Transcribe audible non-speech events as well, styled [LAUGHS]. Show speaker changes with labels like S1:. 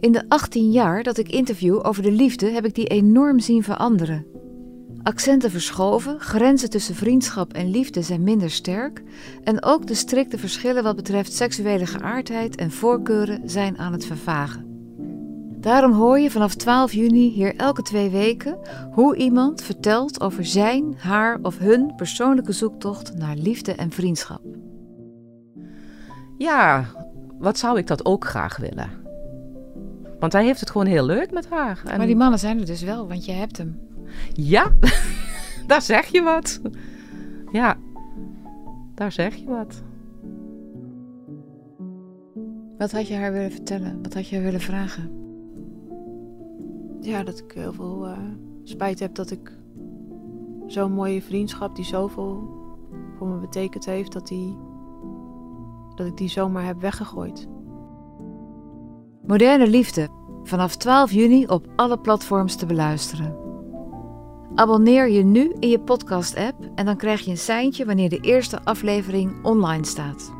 S1: In de 18 jaar dat ik interview over de liefde heb ik die enorm zien veranderen. Accenten verschoven, grenzen tussen vriendschap en liefde zijn minder sterk en ook de strikte verschillen wat betreft seksuele geaardheid en voorkeuren zijn aan het vervagen. Daarom hoor je vanaf 12 juni hier elke twee weken hoe iemand vertelt over zijn, haar of hun persoonlijke zoektocht naar liefde en vriendschap.
S2: Ja, wat zou ik dat ook graag willen? Want hij heeft het gewoon heel leuk met haar. En
S1: Maar die mannen zijn er dus wel, want je hebt hem.
S2: Ja, [LAUGHS] daar zeg je wat. Ja, daar zeg je wat.
S1: Wat had je haar willen vertellen? Wat had je haar willen vragen?
S3: Ja, dat ik heel veel eh, spijt heb dat ik zo'n mooie vriendschap die zoveel voor me betekend heeft, dat, die, dat ik die zomaar heb weggegooid.
S1: Moderne Liefde, vanaf 12 juni op alle platforms te beluisteren. Abonneer je nu in je podcast-app en dan krijg je een seintje wanneer de eerste aflevering online staat.